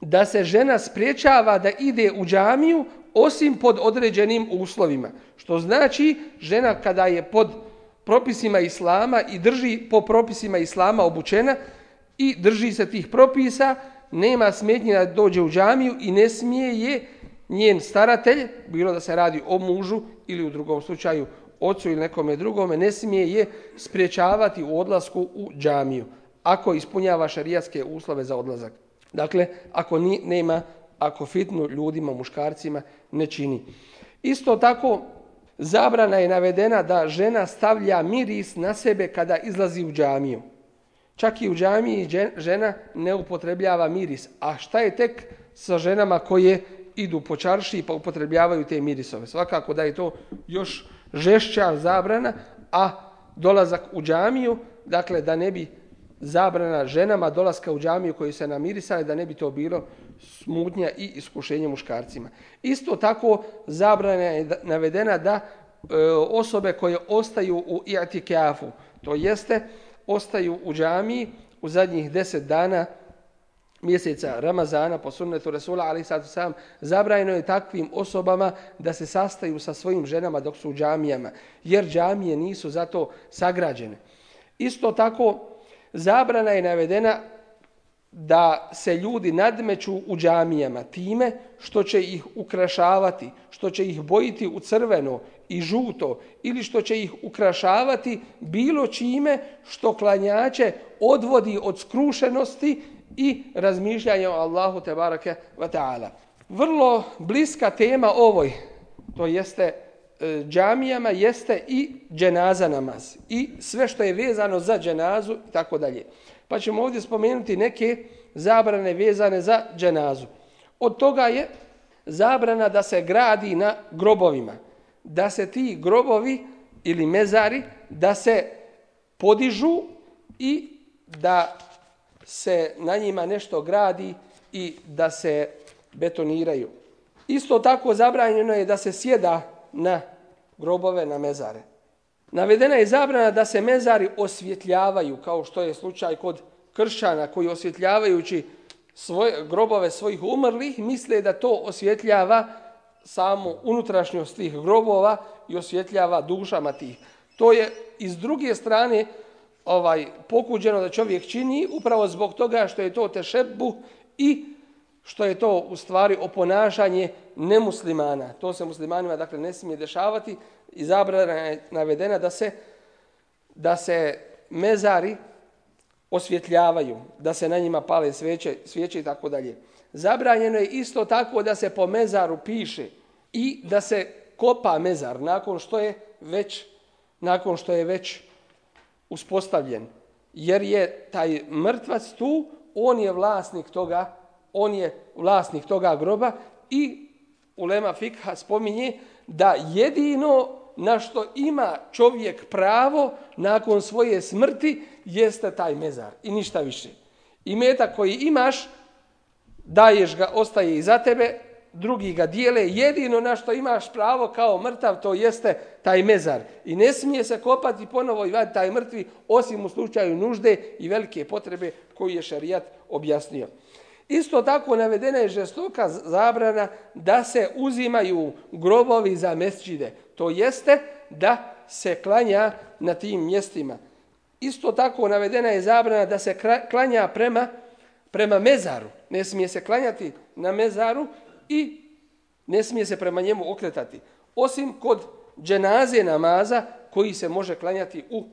da se žena spriječava da ide u džamiju osim pod određenim uslovima. Što znači žena kada je pod propisima islama i drži po propisima islama obučena i drži se tih propisa, nema smetnje da dođe u džamiju i ne smije je njen staratelj, bilo da se radi o mužu ili u drugom slučaju, ocu ili nekome drugome, ne smije je spriječavati u odlasku u džamiju, ako ispunjava šarijatske uslove za odlazak. Dakle, ako ni, nema, ako fitnu ljudima, muškarcima, ne čini. Isto tako, zabrana je navedena da žena stavlja miris na sebe kada izlazi u džamiju. Čak i u džamiji žena ne upotrebljava miris. A šta je tek sa ženama koje idu po čarši pa upotrebljavaju te mirisove? Svakako da je to još žešća zabrana, a dolazak u džamiju, dakle da ne bi zabrana ženama dolaska u džamiju koji se namirisali, da ne bi to bilo smutnja i iskušenje muškarcima. Isto tako zabrana je navedena da e, osobe koje ostaju u iatikafu, to jeste ostaju u džamiji u zadnjih deset dana džamije, mjeseca Ramazana po sunnetu Rasula Ali Sadu Sam, zabrajeno je takvim osobama da se sastaju sa svojim ženama dok su u džamijama, jer džamije nisu zato sagrađene. Isto tako, zabrana je navedena da se ljudi nadmeću u džamijama time što će ih ukrašavati, što će ih bojiti u crveno i žuto ili što će ih ukrašavati bilo čime što klanjače odvodi od skrušenosti i razmišljanje o Allahu tebarake wa ta'ala. Vrlo bliska tema ovoj, to jeste e, džamijama, jeste i dženaza namaz. I sve što je vezano za dženazu i tako dalje. Pa ćemo ovdje spomenuti neke zabrane vezane za dženazu. Od toga je zabrana da se gradi na grobovima. Da se ti grobovi ili mezari da se podižu i da se na njima nešto gradi i da se betoniraju. Isto tako zabranjeno je da se sjeda na grobove, na mezare. Navedena je zabrana da se mezari osvjetljavaju, kao što je slučaj kod kršana koji osvjetljavajući svoje, grobove svojih umrlih, misle da to osvjetljava samo unutrašnjost tih grobova i osvjetljava dušama tih. To je iz druge strane ovaj pokuđeno da čovjek čini upravo zbog toga što je to tešebbu i što je to u stvari oponašanje nemuslimana. To se muslimanima dakle ne smije dešavati i zabrana je navedena da se da se mezari osvjetljavaju, da se na njima pale sveće, svijeće i tako dalje. Zabranjeno je isto tako da se po mezaru piše i da se kopa mezar nakon što je već nakon što je već uspostavljen. Jer je taj mrtvac tu, on je vlasnik toga, on je vlasnik toga groba i Ulema Fikha spominje da jedino na što ima čovjek pravo nakon svoje smrti jeste taj mezar i ništa više. I meta koji imaš, daješ ga, ostaje i za tebe, drugi ga dijele, jedino na što imaš pravo kao mrtav, to jeste taj mezar. I ne smije se kopati ponovo i vaditi taj mrtvi, osim u slučaju nužde i velike potrebe koju je šarijat objasnio. Isto tako navedena je žestoka zabrana da se uzimaju grobovi za mesčide, to jeste da se klanja na tim mjestima. Isto tako navedena je zabrana da se klanja prema prema mezaru. Ne smije se klanjati na mezaru i ne smije se prema njemu okretati. Osim kod dženaze namaza koji se može klanjati u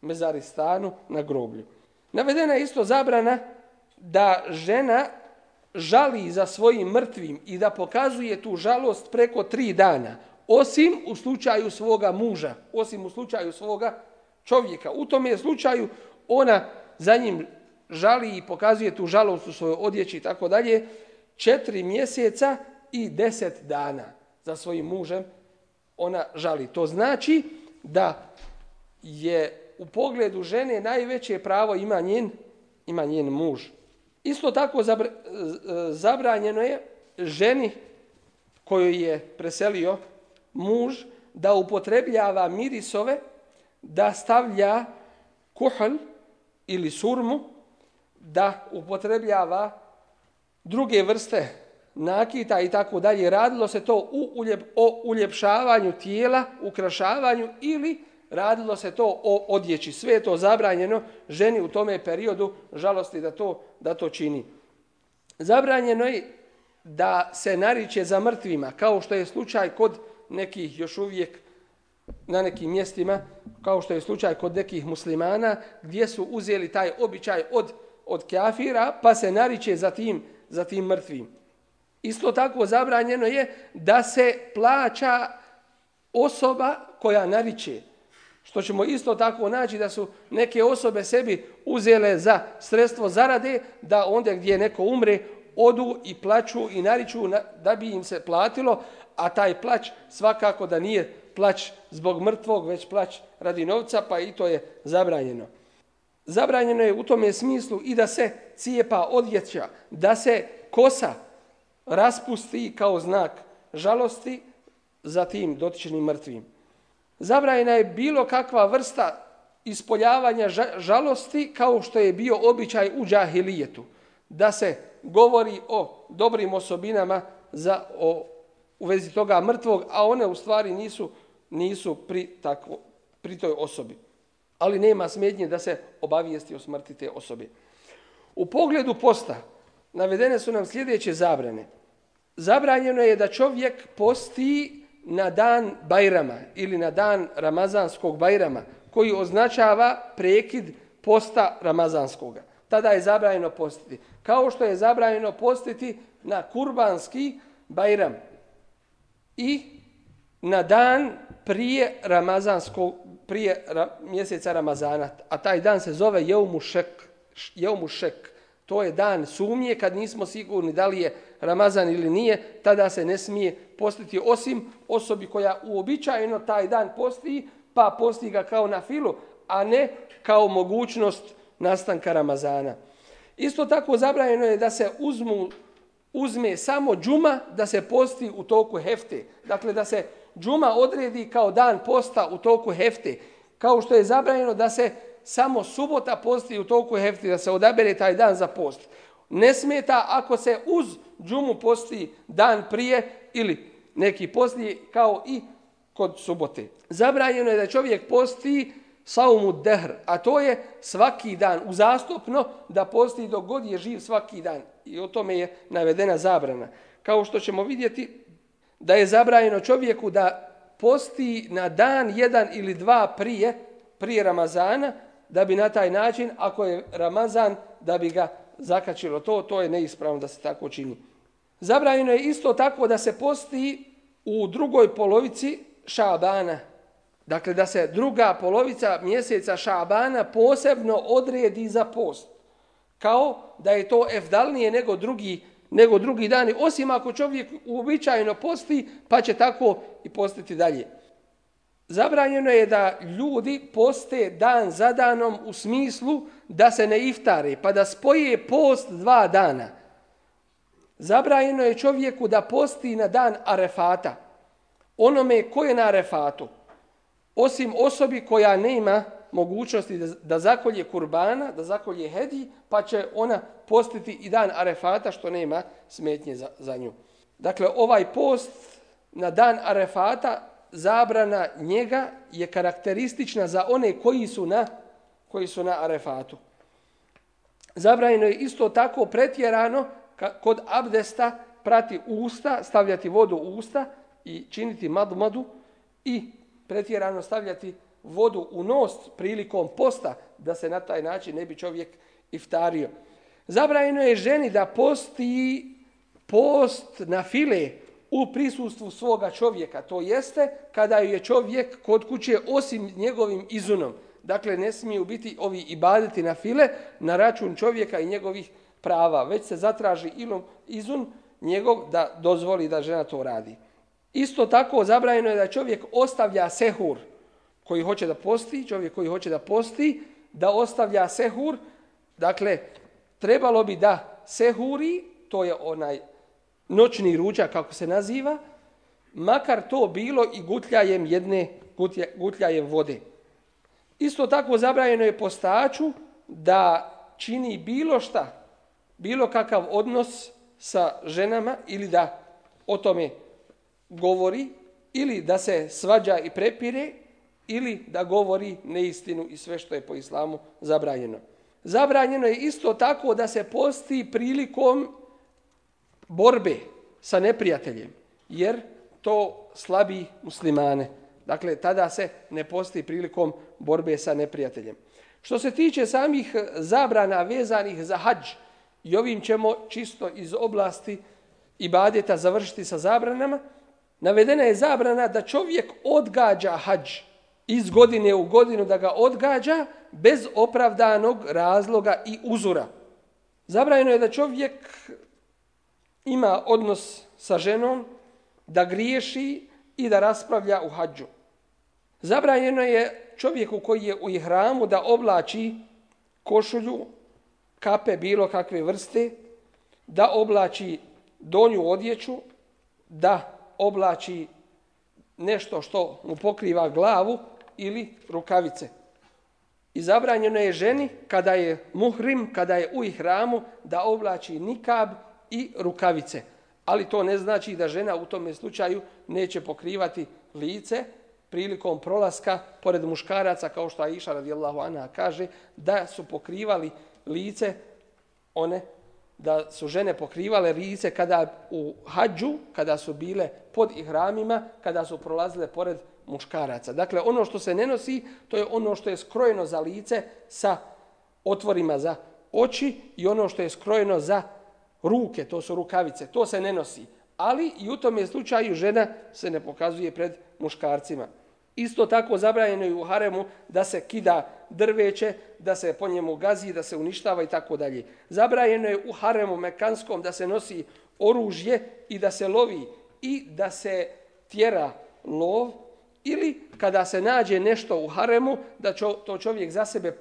mezaristanu na groblju. Navedena je isto zabrana da žena žali za svojim mrtvim i da pokazuje tu žalost preko tri dana, osim u slučaju svoga muža, osim u slučaju svoga čovjeka. U tom je slučaju ona za njim žali i pokazuje tu žalost u svojoj odjeći i tako dalje, četiri mjeseca i deset dana za svojim mužem ona žali. To znači da je u pogledu žene najveće pravo ima njen, ima njen muž. Isto tako zabr zabranjeno je ženi koju je preselio muž da upotrebljava mirisove, da stavlja kuhl ili surmu, da upotrebljava mirisove, druge vrste nakita i tako dalje. Radilo se to u uljep, o uljepšavanju tijela, ukrašavanju ili radilo se to o odjeći. Sve je to zabranjeno ženi u tome periodu žalosti da to, da to čini. Zabranjeno je da se nariče za mrtvima, kao što je slučaj kod nekih još uvijek na nekim mjestima, kao što je slučaj kod nekih muslimana, gdje su uzeli taj običaj od, od kafira, pa se nariče za tim mrtvima, za tim mrtvim. Isto tako zabranjeno je da se plaća osoba koja naviče. Što ćemo isto tako naći da su neke osobe sebi uzele za sredstvo zarade, da onda gdje neko umre, odu i plaću i nariču da bi im se platilo, a taj plać svakako da nije plać zbog mrtvog, već plać radi novca, pa i to je zabranjeno. Zabranjeno je u tome smislu i da se cijepa odjeća, da se kosa raspusti kao znak žalosti za tim dotičenim mrtvim. Zabranjena je bilo kakva vrsta ispoljavanja žalosti kao što je bio običaj u džahilijetu, da se govori o dobrim osobinama za, o, u vezi toga mrtvog, a one u stvari nisu, nisu pri, tako, pri toj osobi ali nema smetnje da se obavijesti o smrti te osobe. U pogledu posta navedene su nam sljedeće zabrane. Zabranjeno je da čovjek posti na dan Bajrama ili na dan Ramazanskog Bajrama, koji označava prekid posta Ramazanskoga. Tada je zabranjeno postiti. Kao što je zabranjeno postiti na Kurbanski Bajram i na dan prije Ramazanskog prije ra, mjeseca Ramazana, a taj dan se zove Jeumu Šek. To je dan sumnje kad nismo sigurni da li je Ramazan ili nije, tada se ne smije postiti osim osobi koja uobičajeno taj dan posti, pa posti ga kao na filu, a ne kao mogućnost nastanka Ramazana. Isto tako zabranjeno je da se uzmu, uzme samo džuma da se posti u toku hefte. Dakle, da se džuma odredi kao dan posta u toku hefte, kao što je zabranjeno da se samo subota posti u toku hefte, da se odabere taj dan za post. Ne smeta ako se uz džumu posti dan prije ili neki poslije, kao i kod subote. Zabranjeno je da čovjek posti saumu dehr, a to je svaki dan, uzastopno da posti dok god je živ svaki dan. I o tome je navedena zabrana. Kao što ćemo vidjeti, da je zabrajeno čovjeku da posti na dan jedan ili dva prije, prije Ramazana, da bi na taj način, ako je Ramazan, da bi ga zakačilo to, to je neispravno da se tako čini. Zabrajeno je isto tako da se posti u drugoj polovici Šabana. Dakle, da se druga polovica mjeseca Šabana posebno odredi za post. Kao da je to evdalnije nego drugi nego drugi dani, osim ako čovjek uobičajeno posti, pa će tako i postiti dalje. Zabranjeno je da ljudi poste dan za danom u smislu da se ne iftare, pa da spoje post dva dana. Zabranjeno je čovjeku da posti na dan arefata, onome ko je na arefatu, osim osobi koja nema ima mogućnosti da, da zakolje kurbana, da zakolje hedi, pa će ona postiti i dan arefata što nema smetnje za, za nju. Dakle, ovaj post na dan arefata, zabrana njega je karakteristična za one koji su na, koji su na arefatu. Zabrajeno je isto tako pretjerano kod abdesta prati usta, stavljati vodu u usta i činiti madu madu i pretjerano stavljati vodu vodu u nos prilikom posta, da se na taj način ne bi čovjek iftario. Zabrajeno je ženi da posti post na file u prisustvu svoga čovjeka. To jeste kada je čovjek kod kuće osim njegovim izunom. Dakle, ne smiju biti ovi ibadeti na file na račun čovjeka i njegovih prava. Već se zatraži ilom izun njegov da dozvoli da žena to radi. Isto tako zabrajeno je da čovjek ostavlja sehur koji hoće da posti, čovjek koji hoće da posti, da ostavlja sehur, dakle, trebalo bi da sehuri, to je onaj noćni ruđa, kako se naziva, makar to bilo i gutljajem jedne, gutljajem vode. Isto tako zabrajeno je postaču da čini bilo šta, bilo kakav odnos sa ženama ili da o tome govori ili da se svađa i prepire ili da govori neistinu i sve što je po islamu zabranjeno. Zabranjeno je isto tako da se posti prilikom borbe sa neprijateljem, jer to slabi muslimane. Dakle, tada se ne posti prilikom borbe sa neprijateljem. Što se tiče samih zabrana vezanih za hađ, i ovim ćemo čisto iz oblasti ibadeta završiti sa zabranama, navedena je zabrana da čovjek odgađa hađ, iz godine u godinu da ga odgađa bez opravdanog razloga i uzura. Zabrajeno je da čovjek ima odnos sa ženom, da griješi i da raspravlja u hađu. Zabrajeno je čovjeku koji je u ihramu da oblači košulju, kape bilo kakve vrste, da oblači donju odjeću, da oblači nešto što mu pokriva glavu, ili rukavice. I zabranjeno je ženi kada je muhrim, kada je u ihramu, da oblači nikab i rukavice. Ali to ne znači da žena u tome slučaju neće pokrivati lice prilikom prolaska pored muškaraca, kao što Aisha radijallahu anha kaže, da su pokrivali lice one da su žene pokrivale lice kada u hađu, kada su bile pod ihramima, kada su prolazile pored muškaraca, muškaraca. Dakle, ono što se ne nosi, to je ono što je skrojeno za lice sa otvorima za oči i ono što je skrojeno za ruke, to su rukavice, to se ne nosi. Ali i u tom je slučaju žena se ne pokazuje pred muškarcima. Isto tako zabranjeno je u haremu da se kida drveće, da se po njemu gazi, da se uništava i tako dalje. Zabranjeno je u haremu mekanskom da se nosi oružje i da se lovi i da se tjera lov, ili kada se nađe nešto u haremu, da to čovjek za sebe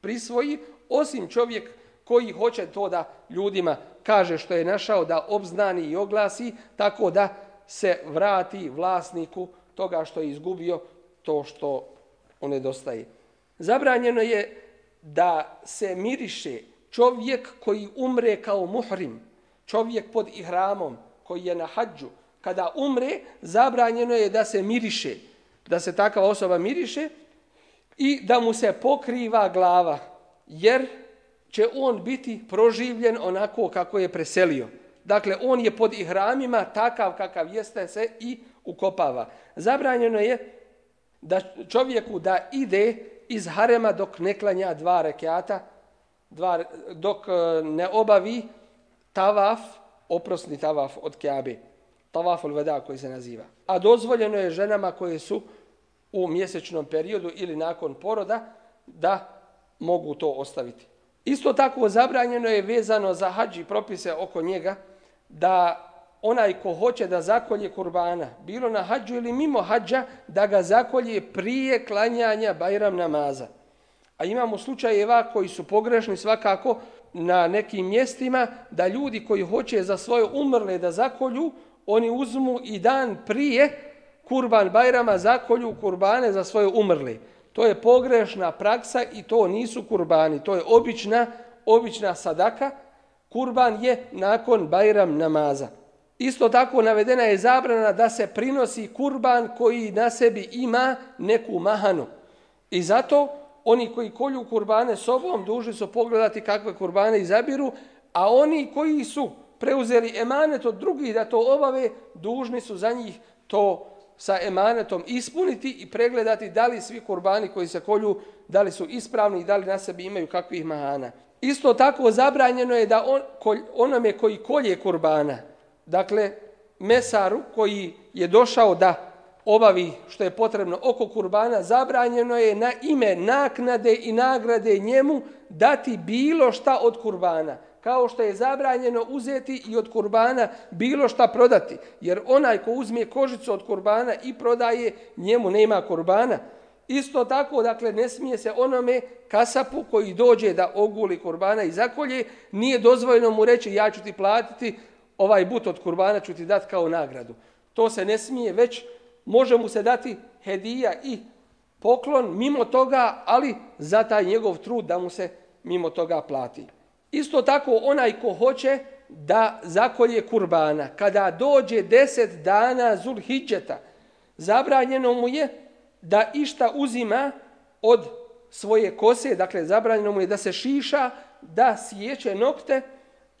prisvoji, osim čovjek koji hoće to da ljudima kaže što je našao, da obznani i oglasi, tako da se vrati vlasniku toga što je izgubio to što on nedostaje. Zabranjeno je da se miriše čovjek koji umre kao muhrim, čovjek pod ihramom koji je na hađu, kada umre, zabranjeno je da se miriše da se takva osoba miriše i da mu se pokriva glava, jer će on biti proživljen onako kako je preselio. Dakle, on je pod ihramima takav kakav jeste se i ukopava. Zabranjeno je da čovjeku da ide iz harema dok ne klanja dva rekiata, dva, dok e, ne obavi tavaf, oprosni tavaf od kjabe tavaful veda koji se naziva. A dozvoljeno je ženama koje su u mjesečnom periodu ili nakon poroda da mogu to ostaviti. Isto tako zabranjeno je vezano za hađi propise oko njega da onaj ko hoće da zakolje kurbana, bilo na hađu ili mimo hađa, da ga zakolje prije klanjanja bajram namaza. A imamo slučajeva koji su pogrešni svakako na nekim mjestima da ljudi koji hoće za svoje umrle da zakolju, oni uzmu i dan prije kurban Bajrama zakolju kurbane za svoje umrli. To je pogrešna praksa i to nisu kurbani, to je obična, obična sadaka. Kurban je nakon Bajram namaza. Isto tako navedena je zabrana da se prinosi kurban koji na sebi ima neku mahanu. I zato oni koji kolju kurbane sobom duži su pogledati kakve kurbane izabiru, a oni koji su preuzeli emanet od drugih da to obave, dužni su za njih to sa emanetom ispuniti i pregledati da li svi kurbani koji se kolju, da li su ispravni i da li na sebi imaju kakvih mahana. Isto tako zabranjeno je da on, kol, onome koji kolje kurbana, dakle mesaru koji je došao da obavi što je potrebno oko kurbana, zabranjeno je na ime naknade i nagrade njemu dati bilo šta od kurbana, kao što je zabranjeno uzeti i od kurbana bilo šta prodati. Jer onaj ko uzme kožicu od kurbana i prodaje, njemu nema kurbana. Isto tako, dakle, ne smije se onome kasapu koji dođe da oguli kurbana i zakolje, nije dozvoljeno mu reći ja ću ti platiti, ovaj but od kurbana ću ti dati kao nagradu. To se ne smije već može mu se dati hedija i poklon mimo toga, ali za taj njegov trud da mu se mimo toga plati. Isto tako onaj ko hoće da zakolje kurbana, kada dođe deset dana Zulhidžeta, zabranjeno mu je da išta uzima od svoje kose, dakle zabranjeno mu je da se šiša, da sjeće nokte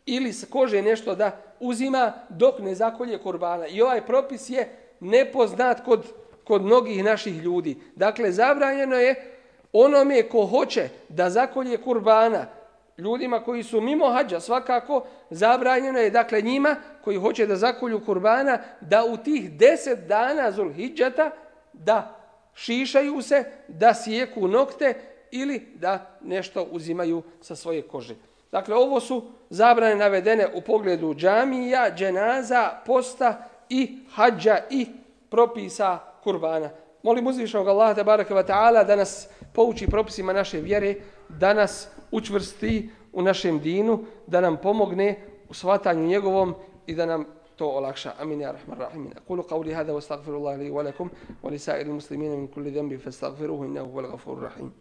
ili s kože nešto da uzima dok ne zakolje kurbana. I ovaj propis je nepoznat kod, kod mnogih naših ljudi. Dakle, zabranjeno je onome ko hoće da zakolje kurbana ljudima koji su mimo hađa svakako, zabranjeno je dakle njima koji hoće da zakolju kurbana da u tih deset dana zulhidžata da šišaju se, da sjeku nokte ili da nešto uzimaju sa svoje kože. Dakle, ovo su zabrane navedene u pogledu džamija, dženaza, posta, i hađa i propisa kurbana. Molim uzvišnog Allaha tabaraka wa ta'ala da nas pouči propisima naše vjere, da nas učvrsti u našem dinu, da nam pomogne u svatanju njegovom i da nam to olakša. Amin ya rahman rahim. Kulu qavli hada wa staghfirullahi li walakum wa li sa'iri muslimina min kulli dhambi fa staghfiruhu innahu wal ghafur rahim.